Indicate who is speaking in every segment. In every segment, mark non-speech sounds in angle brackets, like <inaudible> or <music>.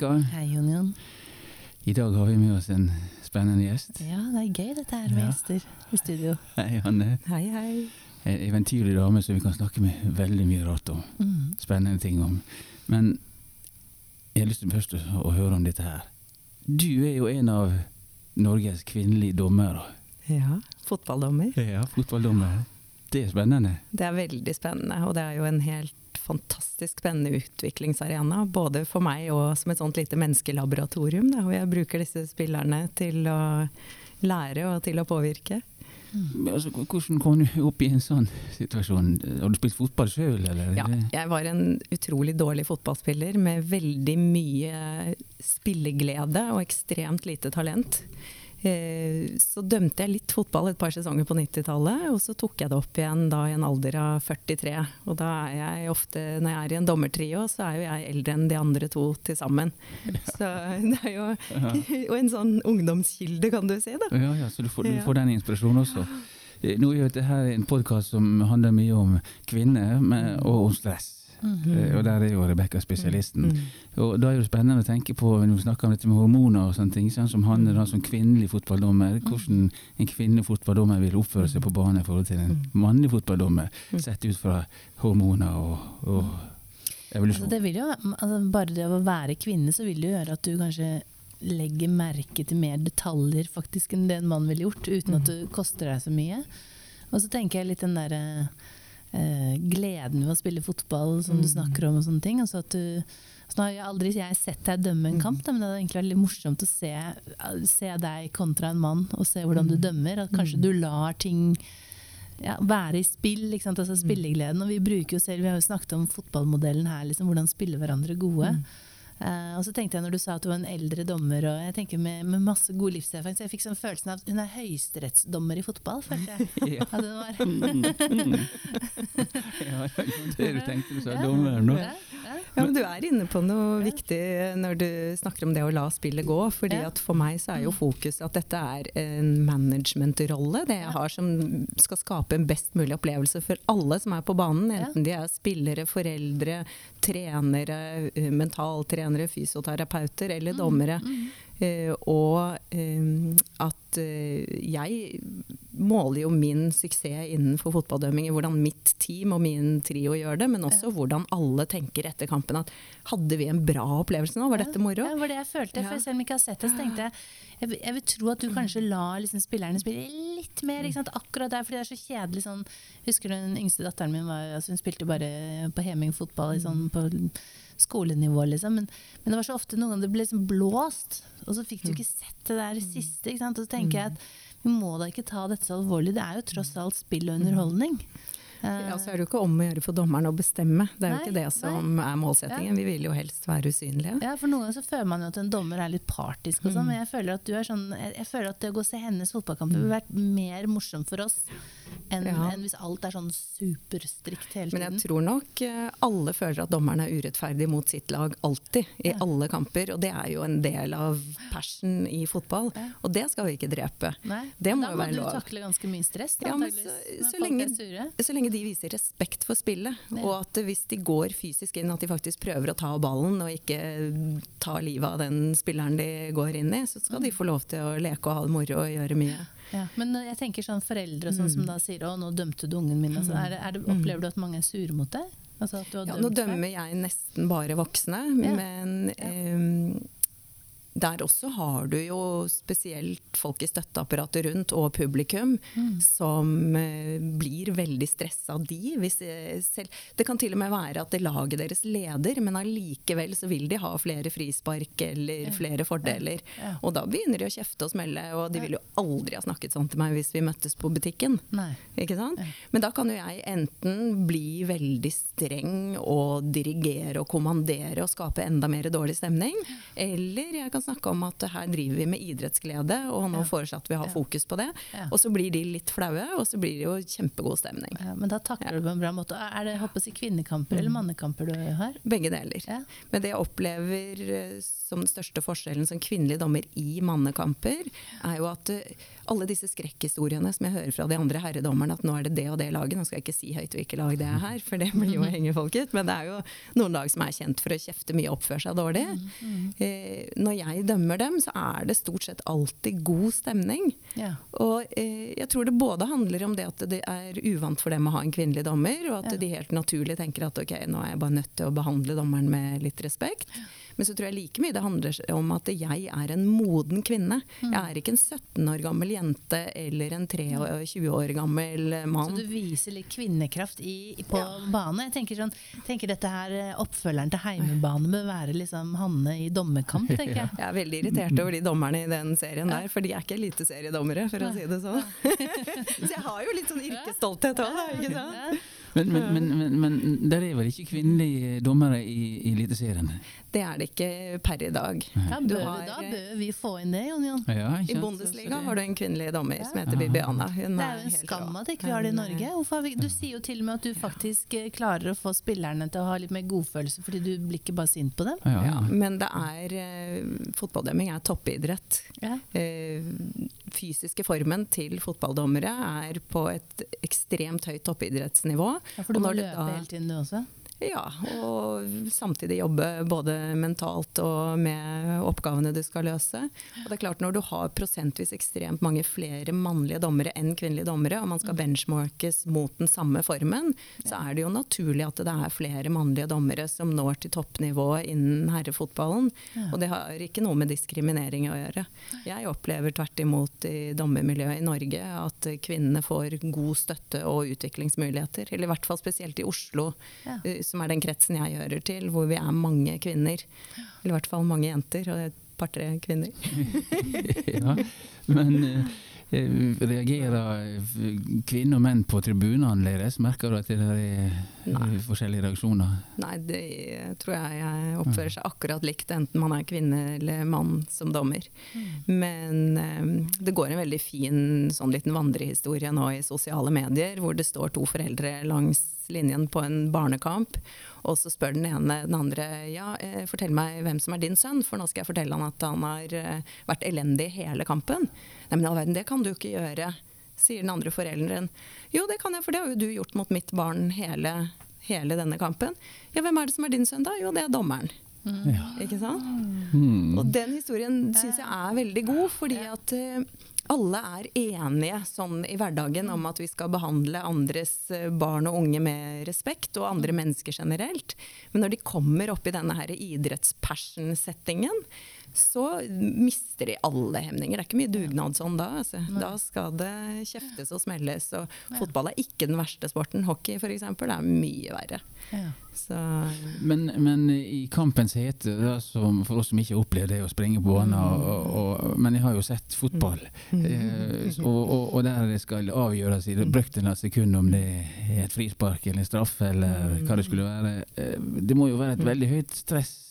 Speaker 1: Rebekka.
Speaker 2: Hei, Jon Jon.
Speaker 1: I dag har vi med oss en spennende gjest.
Speaker 2: Ja, det er gøy dette her med
Speaker 1: Ja.
Speaker 2: gjester i studio.
Speaker 1: Hei, Anne.
Speaker 3: Hei, hei.
Speaker 1: En eventyrlig dame som vi kan snakke med veldig mye rart om.
Speaker 2: Mm.
Speaker 1: Spennende ting om. Men jeg har lyst til først å høre om dette her. Du er jo en av Norges kvinnelige dommere.
Speaker 3: Ja, fotballdommer.
Speaker 1: Ja, fotballdommer. Det er spennende.
Speaker 3: Det er veldig spennende, og det er jo en helt fantastisk spennende utviklingsarena. Både for meg og som et sånt lite menneskelaboratorium, da, hvor jeg bruker disse spillerne til å lære og til å påvirke.
Speaker 1: Mm. Altså, hvordan kom du opp i en sånn situasjon? Har du spilt fotball sjøl, eller?
Speaker 3: Ja, jeg var en utrolig dårlig fotballspiller med veldig mye spilleglede og ekstremt lite talent. Eh, Så dømte jeg litt fotball et par sesonger på 90-tallet, og så tok jeg det opp igjen da i en alder av 43. Og da er jeg ofte, når jeg er i en dommertrio, så er jo jeg eldre enn de andre to til sammen. Så det er jo, <laughs> Og en sånn ungdomskilde, kan du si. da.
Speaker 1: Ja, ja, så du får, du får den inspirasjonen også. Eh, Nå er jo dette en podkast som handler mye om kvinner og om stress. Eh, Og der er jo Rebekka spesialisten.
Speaker 3: Mm.
Speaker 1: Og da er det spennende å tenke på når vi snakker om dette med hormoner og sånne ting, sånn som han er da som kvinnelig fotballdommer, hvordan en kvinnelig fotballdommer vil oppføre seg på banen i forhold til en mannlig fotballdommer, sett ut fra hormoner og, og
Speaker 2: Altså, det jo, altså, bare det å være kvinne, så vil det jo gjøre at du kanskje legger merke til mer detaljer faktisk enn det en mann ville gjort, uten at det koster deg så mye. Og så tenker jeg litt den derre eh, gleden ved å spille fotball som du snakker om og sånne ting. Altså at du så nå har jeg aldri jeg sett deg dømme en kamp, da, men det hadde egentlig vært litt morsomt å se, se deg kontra en mann, og se hvordan du dømmer. At kanskje du lar ting ja, være i spill, altså spillegleden. Og vi bruker jo selv, vi har jo snakket om fotballmodellen her, liksom, hvordan spille hverandre gode. Eh, og så tenkte jeg når du sa at du var en eldre dommer, og jeg tenker med, med masse god livserfaring, så jeg fikk sånn følelsen av at hun er høyesterettsdommer i fotball, følte jeg. <laughs>
Speaker 1: Ja.
Speaker 2: At hun var.
Speaker 1: Ja, det <laughs> <laughs> du tenkte du sa dommer nå.
Speaker 2: Ja, ja.
Speaker 3: Men Du er inne på noe viktig når du snakker om det å la spillet gå. fordi at For meg så er jo fokuset at dette er en managementrolle. Det jeg har som skal skape en best mulig opplevelse for alle som er på banen. Enten de er spillere, foreldre, trenere, eh, mentaltrenere, fysioterapeuter eller dommere. Eh, og eh, at eh, jeg måler jo min suksess innenfor fotballdømming i hvordan mitt team og min trio gjør det, men også hvordan alle tenker etter kampen at hadde vi en bra opplevelse nå, var dette moro?
Speaker 2: Ja, det var det jeg følte. For selv om jeg ikke har sett det, så tenkte jeg jeg, vil- jeg vil tro at du kanskje la liksom, spillerne spille litt mer. Ikke sant? Akkurat der, fordi det er så kjedelig sånn Husker du den yngste datteren min var, altså, hun spilte bare på Heming fotball i sånn, på skolenivå, liksom. Men, men det var så ofte noen ganger det ble liksom blåst, og så fikk du ikke sett det der siste. Ikke sant? Og så tenker jeg at vi må da ikke ta dette så alvorlig. Det er jo tross alt spill og underholdning. Eh,
Speaker 3: Ja, så er det jo ikke om å gjøre for dommeren å bestemme. Det er jo ikke det som er målsettingen. Vi vil jo helst være usynlige.
Speaker 2: Ja, for noen ganger så føler man jo at en dommer er litt partisk og sånn, men jeg føler at du er sånn jeg, føler at det å gå og se hennes fotballkamper ville vært mer morsomt for oss enn
Speaker 3: Ja.
Speaker 2: en hvis alt er sånn superstrikt hele
Speaker 3: Men jeg tror nok eh, alle føler at dommeren er urettferdig mot sitt lag alltid, i alle kamper. Og det er jo en del av passion i fotball.
Speaker 2: Ja.
Speaker 3: Og det skal vi ikke drepe.
Speaker 2: Nei,
Speaker 3: Det må
Speaker 2: da
Speaker 3: jo
Speaker 2: må du
Speaker 3: lov.
Speaker 2: takle ganske mye stress, da,
Speaker 3: Ja, men så- så lenge-. Så lenge de viser respekt for spillet,
Speaker 2: Ja.
Speaker 3: og at hvis de går fysisk inn, at de faktisk prøver å ta ballen og ikke ta livet av den spilleren de går inn i, så skal de få lov til å leke og ha det moro og gjøre mye.
Speaker 2: Ja, men jeg tenker sånn foreldre sånn
Speaker 3: Mm.
Speaker 2: som da sier 'å, nå dømte du ungen min', altså, er det, er det, opplever du at mange er sure mot deg? Altså at du har
Speaker 3: Ja, nå dømmer jeg nesten bare voksne, men ehm, der også har du jo spesielt folk i støtteapparatet rundt, og publikum,
Speaker 2: Mm.
Speaker 3: som eh, blir veldig stressa de. Hvis, eh, selv, det kan til og med være at det laget deres leder, men allikevel så vil de ha flere frispark eller
Speaker 2: Ja.
Speaker 3: flere fordeler.
Speaker 2: Ja.
Speaker 3: Og da begynner de å kjefte og smelle, og de ville jo aldri ha snakket sånn til meg hvis vi møttes på butikken.
Speaker 2: Nei.
Speaker 3: Ikke sant?
Speaker 2: Ja.
Speaker 3: Men da kan jo jeg enten bli veldig streng og dirigere og kommandere og skape enda mer dårlig stemning, eller jeg kan snakka om at her driver vi med idrettsglede, og nå
Speaker 2: Ja.
Speaker 3: foreslår at vi har fokus på det.
Speaker 2: Ja.
Speaker 3: Og så blir de litt flaue, og så blir det jo kjempegod stemning.
Speaker 2: Ja, men da takler du på en bra måte. Er det håper jeg, kvinnekamper eller mannekamper du har?
Speaker 3: Begge deler. Men det jeg opplever eh, som den største forskjellen som kvinnelig dommer i mannekamper, er jo at eh, alle disse skrekkhistoriene som jeg hører fra de andre herredommerne, at nå er det det og det laget, nå skal jeg ikke si høyt hvilket lag det er her, for det blir jo henge folk ut, men det er jo noen lag som er kjent for å kjefte mye og oppføre seg dårlig. Eh, når jeg dømmer dem, så er det stort sett alltid god stemning.
Speaker 2: Ja.
Speaker 3: Og eh, jeg tror det både handler om det at det er uvant for dem å ha en kvinnelig dommer, og at
Speaker 2: Ja.
Speaker 3: de helt naturlig tenker at ok, nå er jeg bare nødt til å behandle dommeren med litt respekt. Men så tror jeg like mye det handler om at jeg er en moden kvinne.
Speaker 2: Mm.
Speaker 3: Jeg er ikke en 17 år gammel jente eller en 23 år gammel mann.
Speaker 2: Så du viser litt kvinnekraft i, på bane. Jeg tenker, sånn, tenker dette her, eh, Oppfølgeren til Heimebane bør være liksom Hanne i dommerkamp, <laughs> tenker jeg.
Speaker 3: Jeg er veldig irritert over de dommerne i den serien der, for de er ikke eliteseriedommere, for å si det sånn. <laughs> så jeg har jo litt sånn yrkesstolthet òg, ikke sant?
Speaker 2: Ja.
Speaker 1: Men, men, men, men, men der er vel ikke kvinnelige dommere i, i Eliteserien?
Speaker 3: Det er det ikke per i dag.
Speaker 2: Da bør,
Speaker 3: har,
Speaker 2: da
Speaker 3: eh,
Speaker 2: bør vi få inn det, Jon Jon.
Speaker 1: Ja,
Speaker 3: I? Bundesliga har du en kvinnelig dommer som heter Bibiana. Hun
Speaker 2: Det er jo en skam at ikke vi har det i Norge. har vi, du sier jo til og med at du faktisk eh, klarer å få spillerne til å ha litt mer godfølelse, fordi du blir ikke bare sint på dem.
Speaker 1: Ja, ja.
Speaker 3: Ja, men det er eh, Fotballdømming er toppidrett.
Speaker 2: Ja.
Speaker 3: Eh, fysiske formen til fotballdommere er på et ekstremt høyt toppidrettsnivå.
Speaker 2: Ja, for du må løpe
Speaker 3: da-
Speaker 2: hele tiden du også.
Speaker 3: Ja, og samtidig jobbe både mentalt og med oppgavene du skal løse. Og det er klart Når du har prosentvis ekstremt mange flere mannlige dommere enn kvinnelige dommere, og man skal benchmarkes mot den samme formen, så er det jo naturlig at det er flere mannlige dommere som når til toppnivå innen herrefotballen. Og det har ikke noe med diskriminering å gjøre. Jeg opplever tvert imot i dommermiljøet i Norge at kvinnene får god støtte og utviklingsmuligheter. Eller i hvert fall spesielt i Oslo
Speaker 2: Ja.
Speaker 3: Som er den kretsen jeg hører til, hvor vi er mange kvinner. Eller i hvert fall mange jenter og et par-tre kvinner. <laughs>
Speaker 1: ja. Men eh, reagerer eh, kvinner og menn på tribunene annerledes? Merker du at det er
Speaker 3: Nei.
Speaker 1: eh, forskjellige reaksjoner?
Speaker 3: Nei, det tror jeg jeg oppfører seg akkurat likt, enten man er kvinne eller mann som dommer. Men eh, det går en veldig fin sånn liten vandrehistorie nå i sosiale medier, hvor det står to foreldre langs linjen på en barnekamp, og så spør den ene den andre ja, eh, fortell meg hvem som er din sønn, for nå skal jeg fortelle han at han har eh, vært elendig hele kampen. Nei, men all verden, det kan du ikke gjøre, sier den andre forelderen. Jo, det kan jeg, for det har jo du gjort mot mitt barn hele, hele denne kampen. Ja, hvem er det som er din sønn da? Jo, det er dommeren.
Speaker 1: Ja.
Speaker 3: Ikke sant?
Speaker 1: Mm.
Speaker 3: Og den historien syns jeg er veldig god, fordi at eh, alle er enige sånn i hverdagen om at vi skal behandle andres eh, barn og unge med respekt, og andre mennesker generelt. Men når de kommer opp i denne idretts-passion-settingen, så mister de alle hemninger. Det er ikke mye dugnadsånd da. Altså. Da skal det kjeftes og smelles. Og fotball er ikke den verste sporten. Hockey f.eks. er mye verre.
Speaker 2: Ja.
Speaker 3: Så
Speaker 1: Men, men i kampens hete, da, som, for oss som ikke har opplevd det å springe på banen og, og, og, Men jeg har jo sett fotball, eh, og, og, og der det skal avgjøres i brøkdelen av et sekund om det er et frispark eller en straffe eller hva det skulle være. Eh, det må jo være et veldig høyt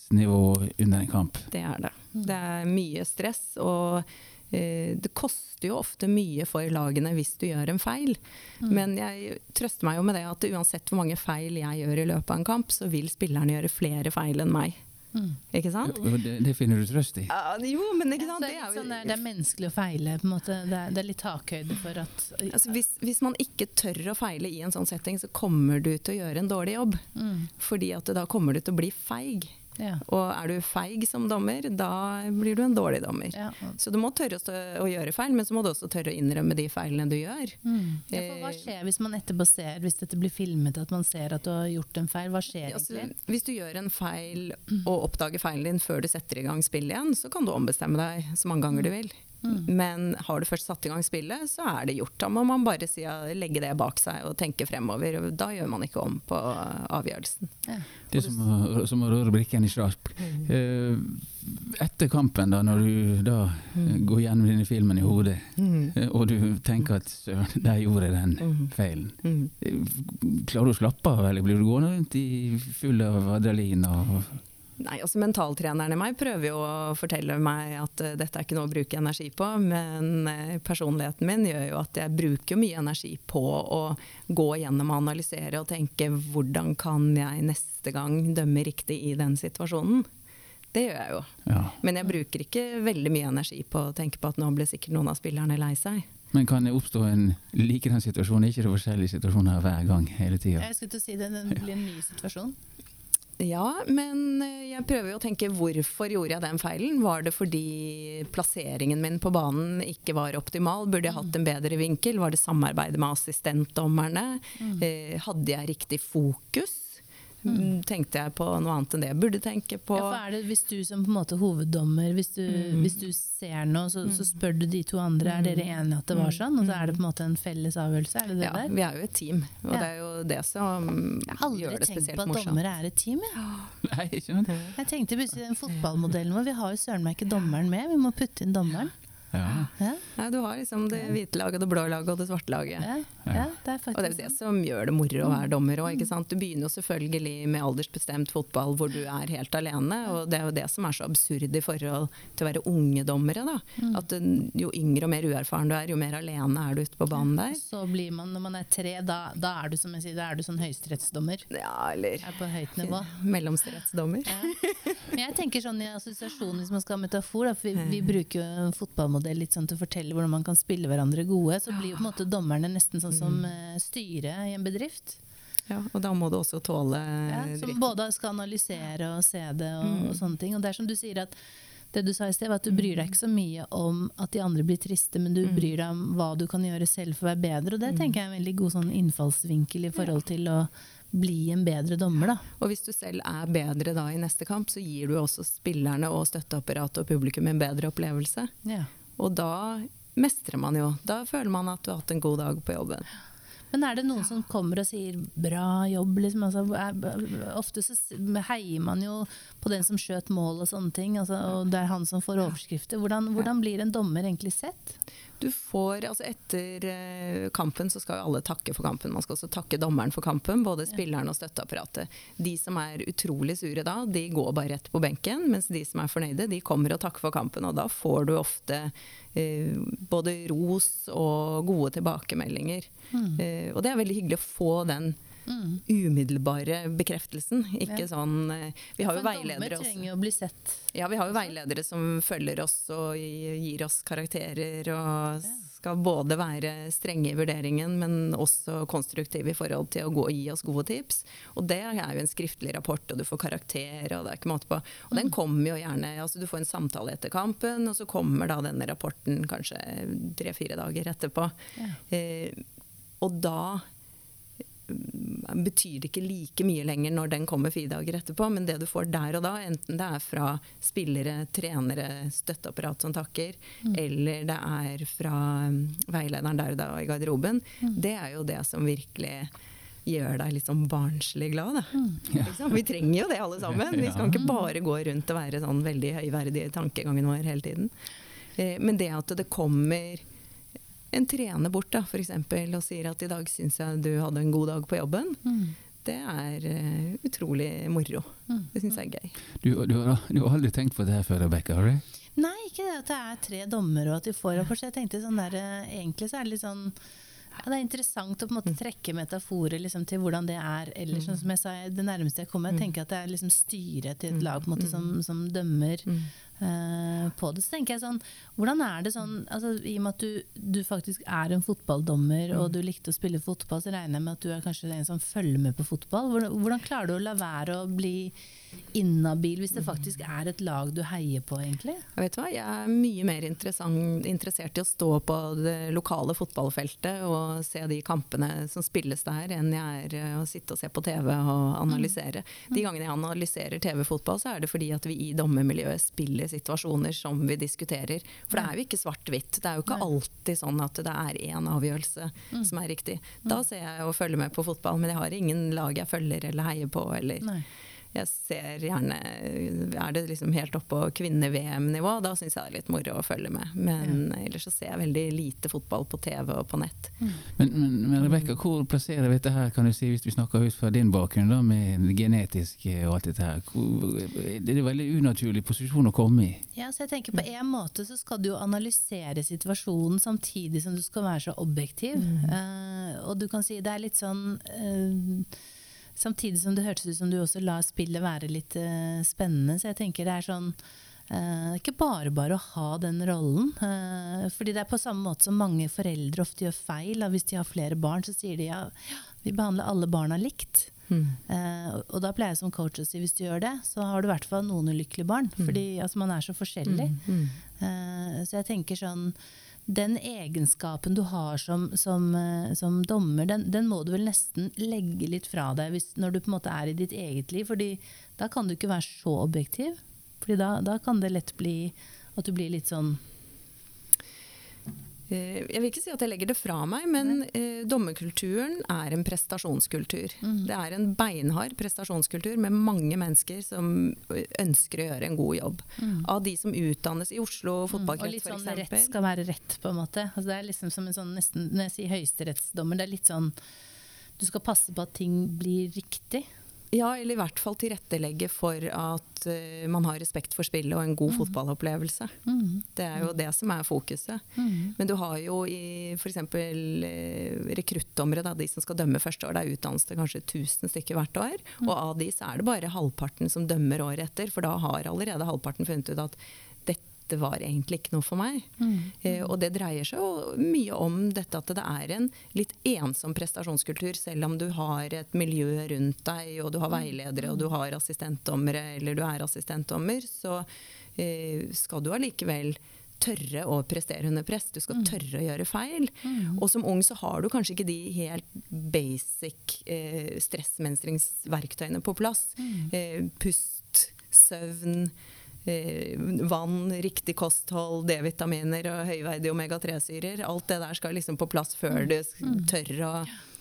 Speaker 1: stressnivå under en kamp.
Speaker 3: Det er det. Det er mye stress, og eh, det koster jo ofte mye for lagene hvis du gjør en feil. Men jeg trøster meg jo med det at uansett hvor mange feil jeg gjør i løpet av en kamp, så vil spillerne gjøre flere feil enn meg.
Speaker 2: Mm.
Speaker 3: Ikke sant?
Speaker 1: Det, det finner du trøst i.
Speaker 3: Uh, jo, men ikke sant?
Speaker 2: det, er sånn der, det er menneskelig å feile. På en måte. Det, er, det er litt takhøyde for at
Speaker 3: Altså, hvis, hvis man ikke tør å feile i en sånn setting, så kommer du til å gjøre en dårlig jobb.
Speaker 2: mm,
Speaker 3: Fordi at da kommer du til å bli feig.
Speaker 2: Ja,
Speaker 3: Og er du feig som dommer, da blir du en dårlig dommer.
Speaker 2: ja.
Speaker 3: Så du må tørre å, gjøre feil, men så må du også tørre å innrømme de feilene du gjør.
Speaker 2: Mm. ja, hva skjer hvis man etterpå ser, hvis dette blir filmet, at man ser at du har gjort en feil? Hva skjer
Speaker 3: Altså,
Speaker 2: egentlig?
Speaker 3: hvis du gjør en feil og oppdager feilen din før du setter i gang spillet igjen, så kan du ombestemme deg så mange ganger du vil. Men har du først satt i gang spillet, så er det gjort. Da må man bare si, ja, legge det bak seg og tenke fremover. og Da gjør man ikke om på avgjørelsen.
Speaker 2: Ja.
Speaker 1: Det er som å, som å røre brikken i sjakk. Eh, etter kampen, da, når du da mm. går gjennom denne filmen i hodet, eh, og du tenker at søren, der gjorde jeg den feilen. Eh, Klarer du å slappe av, eller blir du gående rundt i full av adrenalin? Og,
Speaker 3: Nei, altså Mentaltreneren i meg prøver jo å fortelle meg at uh, dette er ikke noe å bruke energi på, men uh, personligheten min gjør jo at jeg bruker mye energi på å gå gjennom og analysere og tenke hvordan kan jeg neste gang dømme riktig i den situasjonen. Det gjør jeg jo.
Speaker 1: Ja.
Speaker 3: Men jeg bruker ikke veldig mye energi på å tenke på at nå blir sikkert noen av spillerne lei seg.
Speaker 1: Men kan det oppstå en likedan situasjon? Er ikke det forskjellige situasjoner hver gang hele tida?
Speaker 2: Jeg skulle til å si det, det blir en ny situasjon.
Speaker 3: Ja, men eh, jeg prøver jo å tenke hvorfor gjorde jeg den feilen? Var det fordi plasseringen min på banen ikke var optimal? Burde jeg hatt en bedre vinkel? Var det samarbeidet med assistentdommerne?
Speaker 2: Mm.
Speaker 3: Eh, hadde jeg riktig fokus? Mm. Tenkte jeg på noe annet enn det jeg burde tenke på?
Speaker 2: Ja, for er det, hvis du som på en måte hoveddommer, hvis du,
Speaker 3: Mm.
Speaker 2: hvis du ser noe, så, så spør du de to andre er dere enige at det var sånn, og så er det på en måte en felles avgjørelse? Er det det
Speaker 3: Ja,
Speaker 2: der?
Speaker 3: vi er jo et team, og
Speaker 2: Ja.
Speaker 3: det er jo det som gjør det spesielt morsomt.
Speaker 2: Jeg har aldri tenkt på at
Speaker 3: morsomt.
Speaker 2: dommere er et team. Ja. <laughs>
Speaker 1: Nei, ikke noe.
Speaker 2: jeg tenkte plutselig den fotballmodellen vår, vi har jo søren meg ikke dommeren med, vi må putte inn dommeren.
Speaker 1: Ja.
Speaker 2: Ja,
Speaker 3: du har liksom det hvite laget, det blå laget og det svarte laget.
Speaker 2: ja, ja det er
Speaker 3: Og det er jo det som gjør det moro å være dommer òg. Du begynner jo selvfølgelig med aldersbestemt fotball hvor du er helt alene, og det er jo det som er så absurd i forhold til å være unge dommere. Da. At uh, jo yngre og mer uerfaren du er, jo mer alene er du ute på banen der.
Speaker 2: Så blir man, når man er tre, da, da er du som jeg sier, da er du sånn høyesterettsdommer.
Speaker 3: Ja, eller
Speaker 2: Er på høyt nivå. <laughs>
Speaker 3: mellomsterettsdommer.
Speaker 2: Ja. Men jeg tenker sånn i assosiasjon, hvis man skal ha metafor, da, for vi, vi bruker jo en fotballmodell litt sånn til å fortelle hvordan man kan spille hverandre gode, så blir jo på en måte dommerne nesten sånn som eh, styret i en bedrift.
Speaker 3: Ja, og da må du også tåle
Speaker 2: Ja, som både skal analysere og se det og, og sånne ting. Og det er som du sier at det du sa i sted, var at du bryr deg ikke så mye om at de andre blir triste, men du bryr deg om hva du kan gjøre selv for å være bedre. Og det tenker jeg er en veldig god sånn innfallsvinkel i forhold til å bli en bedre dommer, da.
Speaker 3: Og hvis du selv er bedre da i neste kamp, så gir du også spillerne og støtteapparatet og publikum en bedre opplevelse.
Speaker 2: Ja.
Speaker 3: Og da mestrer man jo. Da føler man at du har hatt en god dag på jobben.
Speaker 2: Men er det noen som kommer og sier 'bra jobb'? Liksom? Altså, er, ofte så heier man jo på den som skjøt mål og sånne ting, altså, og det er han som får overskrifter. Hvordan, hvordan blir en dommer egentlig sett?
Speaker 3: Du får, altså Etter eh, kampen så skal jo alle takke for kampen. Man skal også takke dommeren for kampen, både spilleren og støtteapparatet. De som er utrolig sure da, de går bare rett på benken, mens de som er fornøyde, de kommer og takker for kampen. Og da får du ofte eh, både ros og gode tilbakemeldinger. Eh, og det er veldig hyggelig å få den
Speaker 2: Mm.
Speaker 3: umiddelbare bekreftelsen. Ikke
Speaker 2: Ja.
Speaker 3: sånn eh, Vi har jo veiledere også. Ja, vi har jo veiledere som følger oss og gir oss karakterer og skal både være strenge i vurderingen, men også konstruktive i forhold til å gå og gi oss gode tips. Og det er jo en skriftlig rapport, og du får karakter, og det er ikke måte på. Og den kommer jo gjerne altså Du får en samtale etter kampen, og så kommer da denne rapporten kanskje tre-fire dager etterpå.
Speaker 2: Ja.
Speaker 3: Eh, og da mm, betyr ikke like mye lenger når den kommer fire dager etterpå, men det du får der og da, enten det er fra spillere, trenere, støtteapparat som takker, eller det er fra mm, veilederen der og da i garderoben, det er jo det som virkelig gjør deg litt sånn barnslig glad. Da. Ikke sant? Vi trenger jo det alle sammen. Vi skal ikke bare gå rundt og være sånn veldig høyverdig i tankegangen vår hele tiden. Eh, Men det at det kommer en trener bort da, for eksempel, og sier at i dag syns jeg du hadde en god dag på jobben, det er uh, utrolig moro. Det syns jeg er gøy.
Speaker 1: Du, du, har, du har aldri tenkt på det her før, Rebekka? Har du?
Speaker 2: Nei, ikke det at det er tre dommere og at de får rapport. Så jeg tenkte sånn der, eh, Egentlig så er det litt sånn ja, Det er interessant å på en måte trekke metaforer liksom, til hvordan det er ellers. Sånn som jeg sa, Det nærmeste jeg kommer, jeg tenker at det er liksom styret til et lag på en måte, som, som dømmer eh, på det. Så tenker jeg sånn Hvordan er det sånn altså, I og med at du, du faktisk er en fotballdommer og du likte å spille fotball, så regner jeg med at du er kanskje en som følger med på fotball. Hvordan, hvordan klarer du å la være å bli inhabil hvis det faktisk er et lag du heier på, egentlig?
Speaker 3: Jeg vet hva, jeg er mye mer interessert i å stå på det lokale fotballfeltet og se de kampene som spilles der, enn jeg er eh, å sitte og se på TV og analysere. De gangene jeg analyserer TV-fotball, så er det fordi at vi i dommermiljøet spiller situasjoner som vi diskuterer. For det er jo ikke svart-hvitt. Det er jo ikke alltid sånn at det er én avgjørelse som er riktig. Da ser jeg og følger med på fotball, men jeg har ingen lag jeg følger eller heier på. Eller,
Speaker 2: Nei.
Speaker 3: Jeg ser gjerne Er det liksom helt oppe på kvinne-VM-nivå, da syns jeg det er litt moro å følge med. Men ja. ellers så ser jeg veldig lite fotball på TV og på nett.
Speaker 1: Mm. Men, men, men Rebekka, hvor plasserer vi dette her, kan du si, hvis vi snakker ut fra din bakgrunn, da, med genetisk og alt dette her? Det er en veldig unaturlig posisjon å komme i.
Speaker 2: Ja, så jeg tenker På en måte så skal du jo analysere situasjonen samtidig som du skal være så objektiv. Mm. Uh, og du kan si det er litt sånn uh, Samtidig som det hørtes ut som du også la spillet være litt uh, spennende. Så jeg tenker det er sånn uh, ikke bare bare å ha den rollen. Uh, fordi det er på samme måte som mange foreldre ofte gjør feil. Hvis de har flere barn, så sier de ja, vi behandler alle barna likt. Mm. Uh, og da pleier jeg som coach å si hvis du gjør det, så har du i hvert fall noen ulykkelige barn. Mm. Fordi altså, man er så forskjellig. Mm. så jeg tenker sånn den egenskapen du har som, som, eh, som dommer, den, den, må du vel nesten legge litt fra deg hvis, når du på en måte er i ditt eget liv. fordi da kan du ikke være så objektiv. fordi da, da kan det lett bli at du blir litt sånn
Speaker 3: jeg vil ikke si at jeg legger det fra meg, men eh, dommerkulturen er en prestasjonskultur. Mm. Det er en beinhard prestasjonskultur med mange mennesker som ønsker å gjøre en god jobb. Mm. Av de som utdannes i Oslo fotballkrets
Speaker 2: f.eks. Mm. Og litt sånn rett skal være rett, på en måte. Altså, det er liksom som en sånn nesten, Når jeg sier høyesterettsdommer, det er litt sånn Du skal passe på at ting blir riktig.
Speaker 3: Ja, eller i hvert fall tilrettelegge for at uh, man har respekt for spillet og en god mm. fotballopplevelse. Mm. Det er jo det som er fokuset. Mm. Men du har jo i f.eks. Uh, rekruttdommere, de som skal dømme første år. Det er utdannes det kanskje 1000 stykker hvert år. Mm. Og av de så er det bare halvparten som dømmer året etter, for da har allerede halvparten funnet ut at dette var egentlig ikke noe for meg. Mm. Eh, og det dreier seg jo mye om dette at det er en litt ensom prestasjonskultur. Selv om du har et miljø rundt deg, og du har veiledere, og du har assistentdommere, eller du er assistentdommer, så eh, skal du allikevel tørre å prestere under press. Du skal mm. tørre å gjøre feil. Mm. Og som ung så har du kanskje ikke de helt basic eh, stressmestringsverktøyene på plass. Mm. Eh, pust, søvn, vann, riktig kosthold, D-vitaminer og høyverdige omega-3-syrer. Alt det der skal liksom på plass før mm. du mm. tør å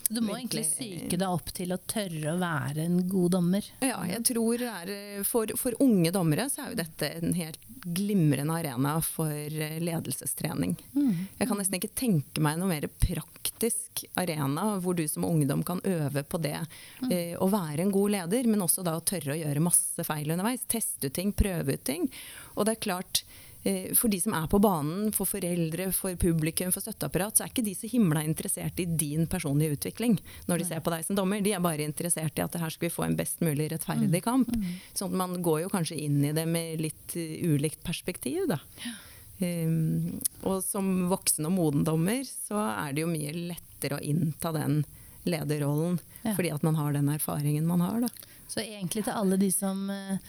Speaker 2: du må egentlig psyke deg opp til å tørre å være en god dommer.
Speaker 3: Ja, jeg tror er, for, for, unge dommere så er jo dette en helt glimrende arena for eh, ledelsestrening. Mm. Jeg kan nesten ikke tenke meg noe mer praktisk arena hvor du som ungdom kan øve på det. Mm. Eh, å være en god leder, men også da å tørre å gjøre masse feil underveis. Teste ut ting, prøve ut ting. Og det er klart, Eh, for de som er på banen, for foreldre, for publikum, for støtteapparat, så er ikke de så himla interessert i din personlige utvikling når de ser på deg som dommer. De er bare interessert i at her skal vi få en best mulig rettferdig mm. kamp. Sånn at man går jo kanskje inn i det med litt eh, ulikt perspektiv, da. Um, og som voksen og moden dommer så er det jo mye lettere å innta den lederrollen ja. fordi at man har den erfaringen man har, da.
Speaker 2: Så egentlig til alle de som uh,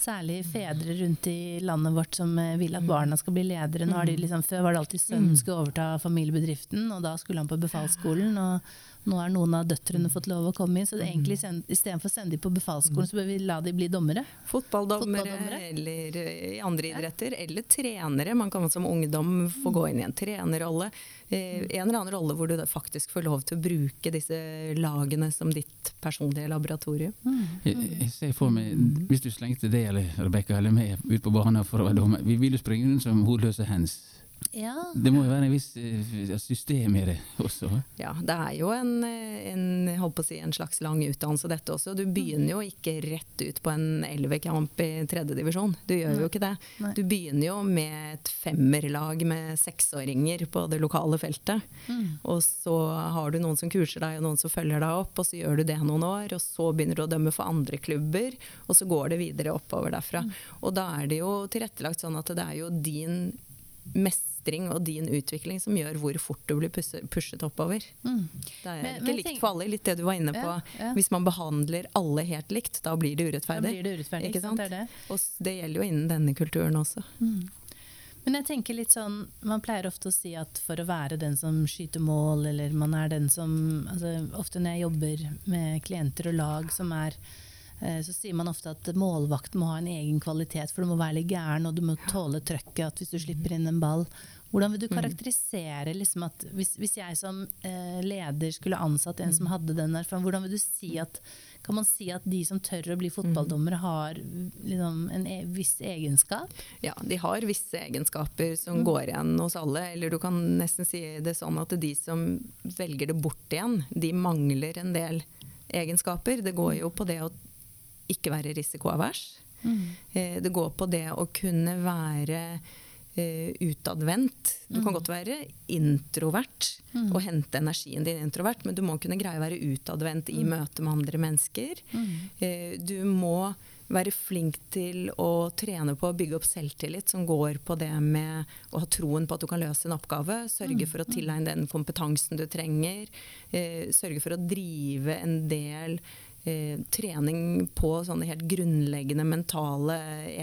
Speaker 2: Særlig fedre rundt i landet vårt som eh, vil at barna skal bli ledere. Nå har de mm. liksom, før var det alltid sønnen mm. skulle overta familiebedriften, og da skulle han på befalsskolen. og nå har noen av døtrene fått lov å komme inn, så det er egentlig istedenfor å sende dem på befalsskolen, så bør vi la dem bli dommere.
Speaker 3: Fotballdommere, Fotballdommere. eller i andre idretter. Ja. Eller trenere. Man kan som ungdom få gå inn i en trenerrolle. Eh, en eller annen rolle hvor du faktisk får lov til å bruke disse lagene som ditt personlige laboratorium. Mm.
Speaker 1: Jeg, jeg, ser for meg, Hvis du slengte det eller Rebekka eller meg ut på banen for å være dommer, vi vil jo springe rundt som hodeløse hens. Ja. Det må jo være en viss eh, system i det også?
Speaker 3: Ja, det er jo en, eh, en, si, en slags lang utdannelse dette også. Du begynner jo ikke rett ut på en elvekamp i tredjedivisjon. Du gjør Nei. jo ikke det. Nei. Du begynner jo med et femmerlag med seksåringer på det lokale feltet. Mm. Og så har du noen som kurser deg, og noen som følger deg opp, og så gjør du det noen år. Og så begynner du å dømme for andre klubber, og så går det videre oppover derfra. Mm. Og da er det jo tilrettelagt sånn at det er jo din mestring og din utvikling som gjør hvor fort du blir pushet oppover. Mm. Det er men, ikke men likt tenk, for alle, litt det du var inne på. Ja, ja. Hvis man behandler alle helt likt, da blir det urettferdig.
Speaker 2: Da blir det urettferdig ikke sant? Det det.
Speaker 3: Og det gjelder jo innen denne kulturen også. Mm.
Speaker 2: Men jeg tenker litt sånn, Man pleier ofte å si at for å være den som skyter mål, eller man er den som altså Ofte når jeg jobber med klienter og lag som er Eh, så sier man ofte at målvakten må ha en egen kvalitet, for du må være litt gæren og du må tåle trøkket. At hvis du slipper inn en ball Hvordan vil du karakterisere liksom at hvis, hvis jeg som eh, leder skulle ansatt en som hadde den erfaringen, hvordan vil du si at kan man si at de som tør å bli fotballdommere, har liksom, en e viss egenskap?
Speaker 3: Ja, de har visse egenskaper som går igjen hos alle. Eller du kan nesten si det sånn at de som velger det bort igjen, de mangler en del egenskaper. Det går jo på det å ikke være risikoavers.
Speaker 2: Mm.
Speaker 3: Eh, Det går på det å kunne være eh, utadvendt. Du kan godt være introvert og hente energien din introvert, men du må kunne greie å være utadvendt i møte med andre mennesker. Uh, Du må være flink til å trene på å bygge opp selvtillit, som går på det med å ha troen på at du kan løse en oppgave. Sørge for å tilegne den kompetansen du trenger. Eh, sørge for å drive en del eh, trening på sånne helt grunnleggende mentale